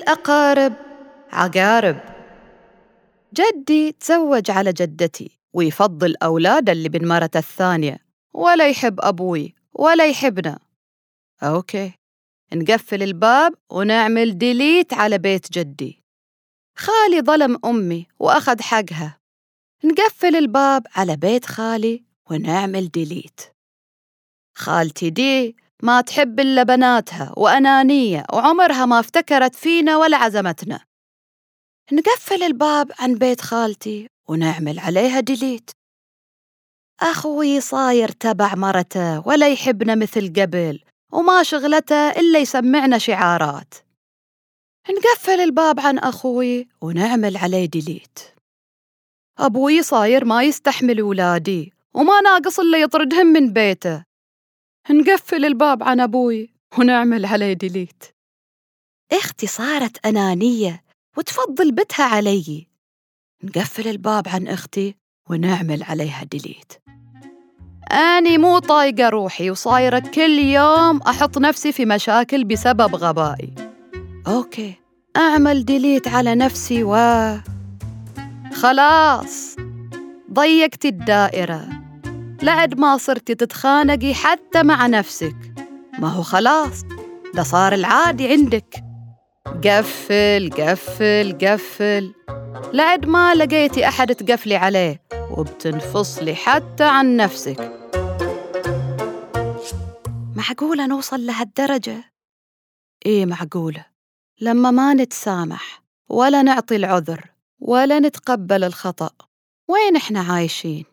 الأقارب. عقارب. جدي تزوج على جدتي ويفضل أولاده اللي بالمرة الثانية ولا يحب أبوي ولا يحبنا. أوكي. نقفل الباب ونعمل delete على بيت جدي. خالي ظلم أمي وأخذ حقها. نقفل الباب على بيت خالي ونعمل delete. خالتي دي ما تحب إلا بناتها وأنانية وعمرها ما افتكرت فينا ولا عزمتنا. نقفل الباب عن بيت خالتي ونعمل عليها delete. أخوي صاير تبع مرته ولا يحبنا مثل قبل وما شغلته إلا يسمعنا شعارات. نقفل الباب عن أخوي ونعمل عليه delete. أبوي صاير ما يستحمل ولادي وما ناقص إلا يطردهم من بيته. نقفل الباب عن أبوي ونعمل عليه delete أختي صارت أنانية وتفضل بتها علي. نقفل الباب عن أختي ونعمل عليها delete أني مو طايقة روحي وصايرة كل يوم أحط نفسي في مشاكل بسبب غبائي. Okay. أعمل delete على نفسي و خلاص ضيقتي الدائرة. لحد ما صرتي تتخانقي حتى مع نفسك. ما هو خلاص ده صار العادي عندك. قفل قفل قفل. لحد ما لقيتي أحد تقفلي عليه وبتنفصلي حتى عن نفسك. معقولة نوصل لهالدرجة؟ إيه معقولة. لما ما نتسامح ولا نعطي العذر ولا نتقبل الخطأ وين إحنا عايشين؟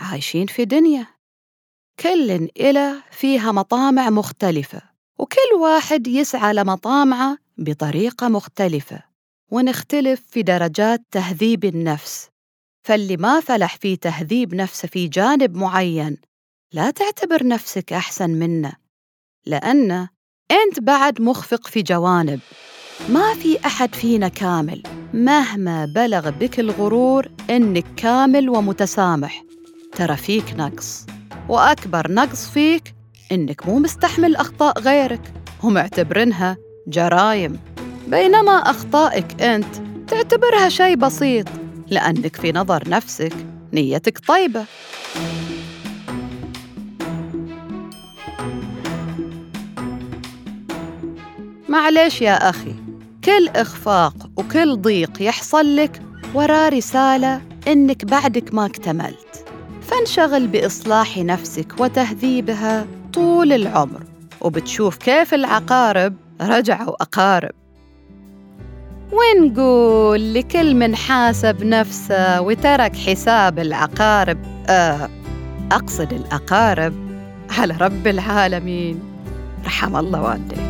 عايشين في دنيا. كل إله فيها مطامع مختلفة وكل واحد يسعى لمطامعه بطريقة مختلفة ونختلف في درجات تهذيب النفس. فاللي ما فلح في تهذيب نفسه في جانب معين لا تعتبر نفسك أحسن منه لأن أنت بعد مخفق في جوانب. ما في أحد فينا كامل مهما بلغ بك الغرور إنك كامل ومتسامح. ترى فيك نقص. وأكبر نقص فيك إنك مو مستحمل أخطاء غيرك. ومعتبرنها جرايم بينما أخطائك أنت تعتبرها شيء بسيط لأنك في نظر نفسك نيتك طيبة. معليش يا أخي كل إخفاق وكل ضيق يحصل لك وراه رسالة إنك بعدك ما اكتملت. فانشغل بإصلاح نفسك وتهذيبها طول العمر وبتشوف كيف العقارب رجعوا أقارب. ونقول لكل من حاسب نفسه وترك حساب العقارب آه أقصد الأقارب على رب العالمين. رحم الله والديك.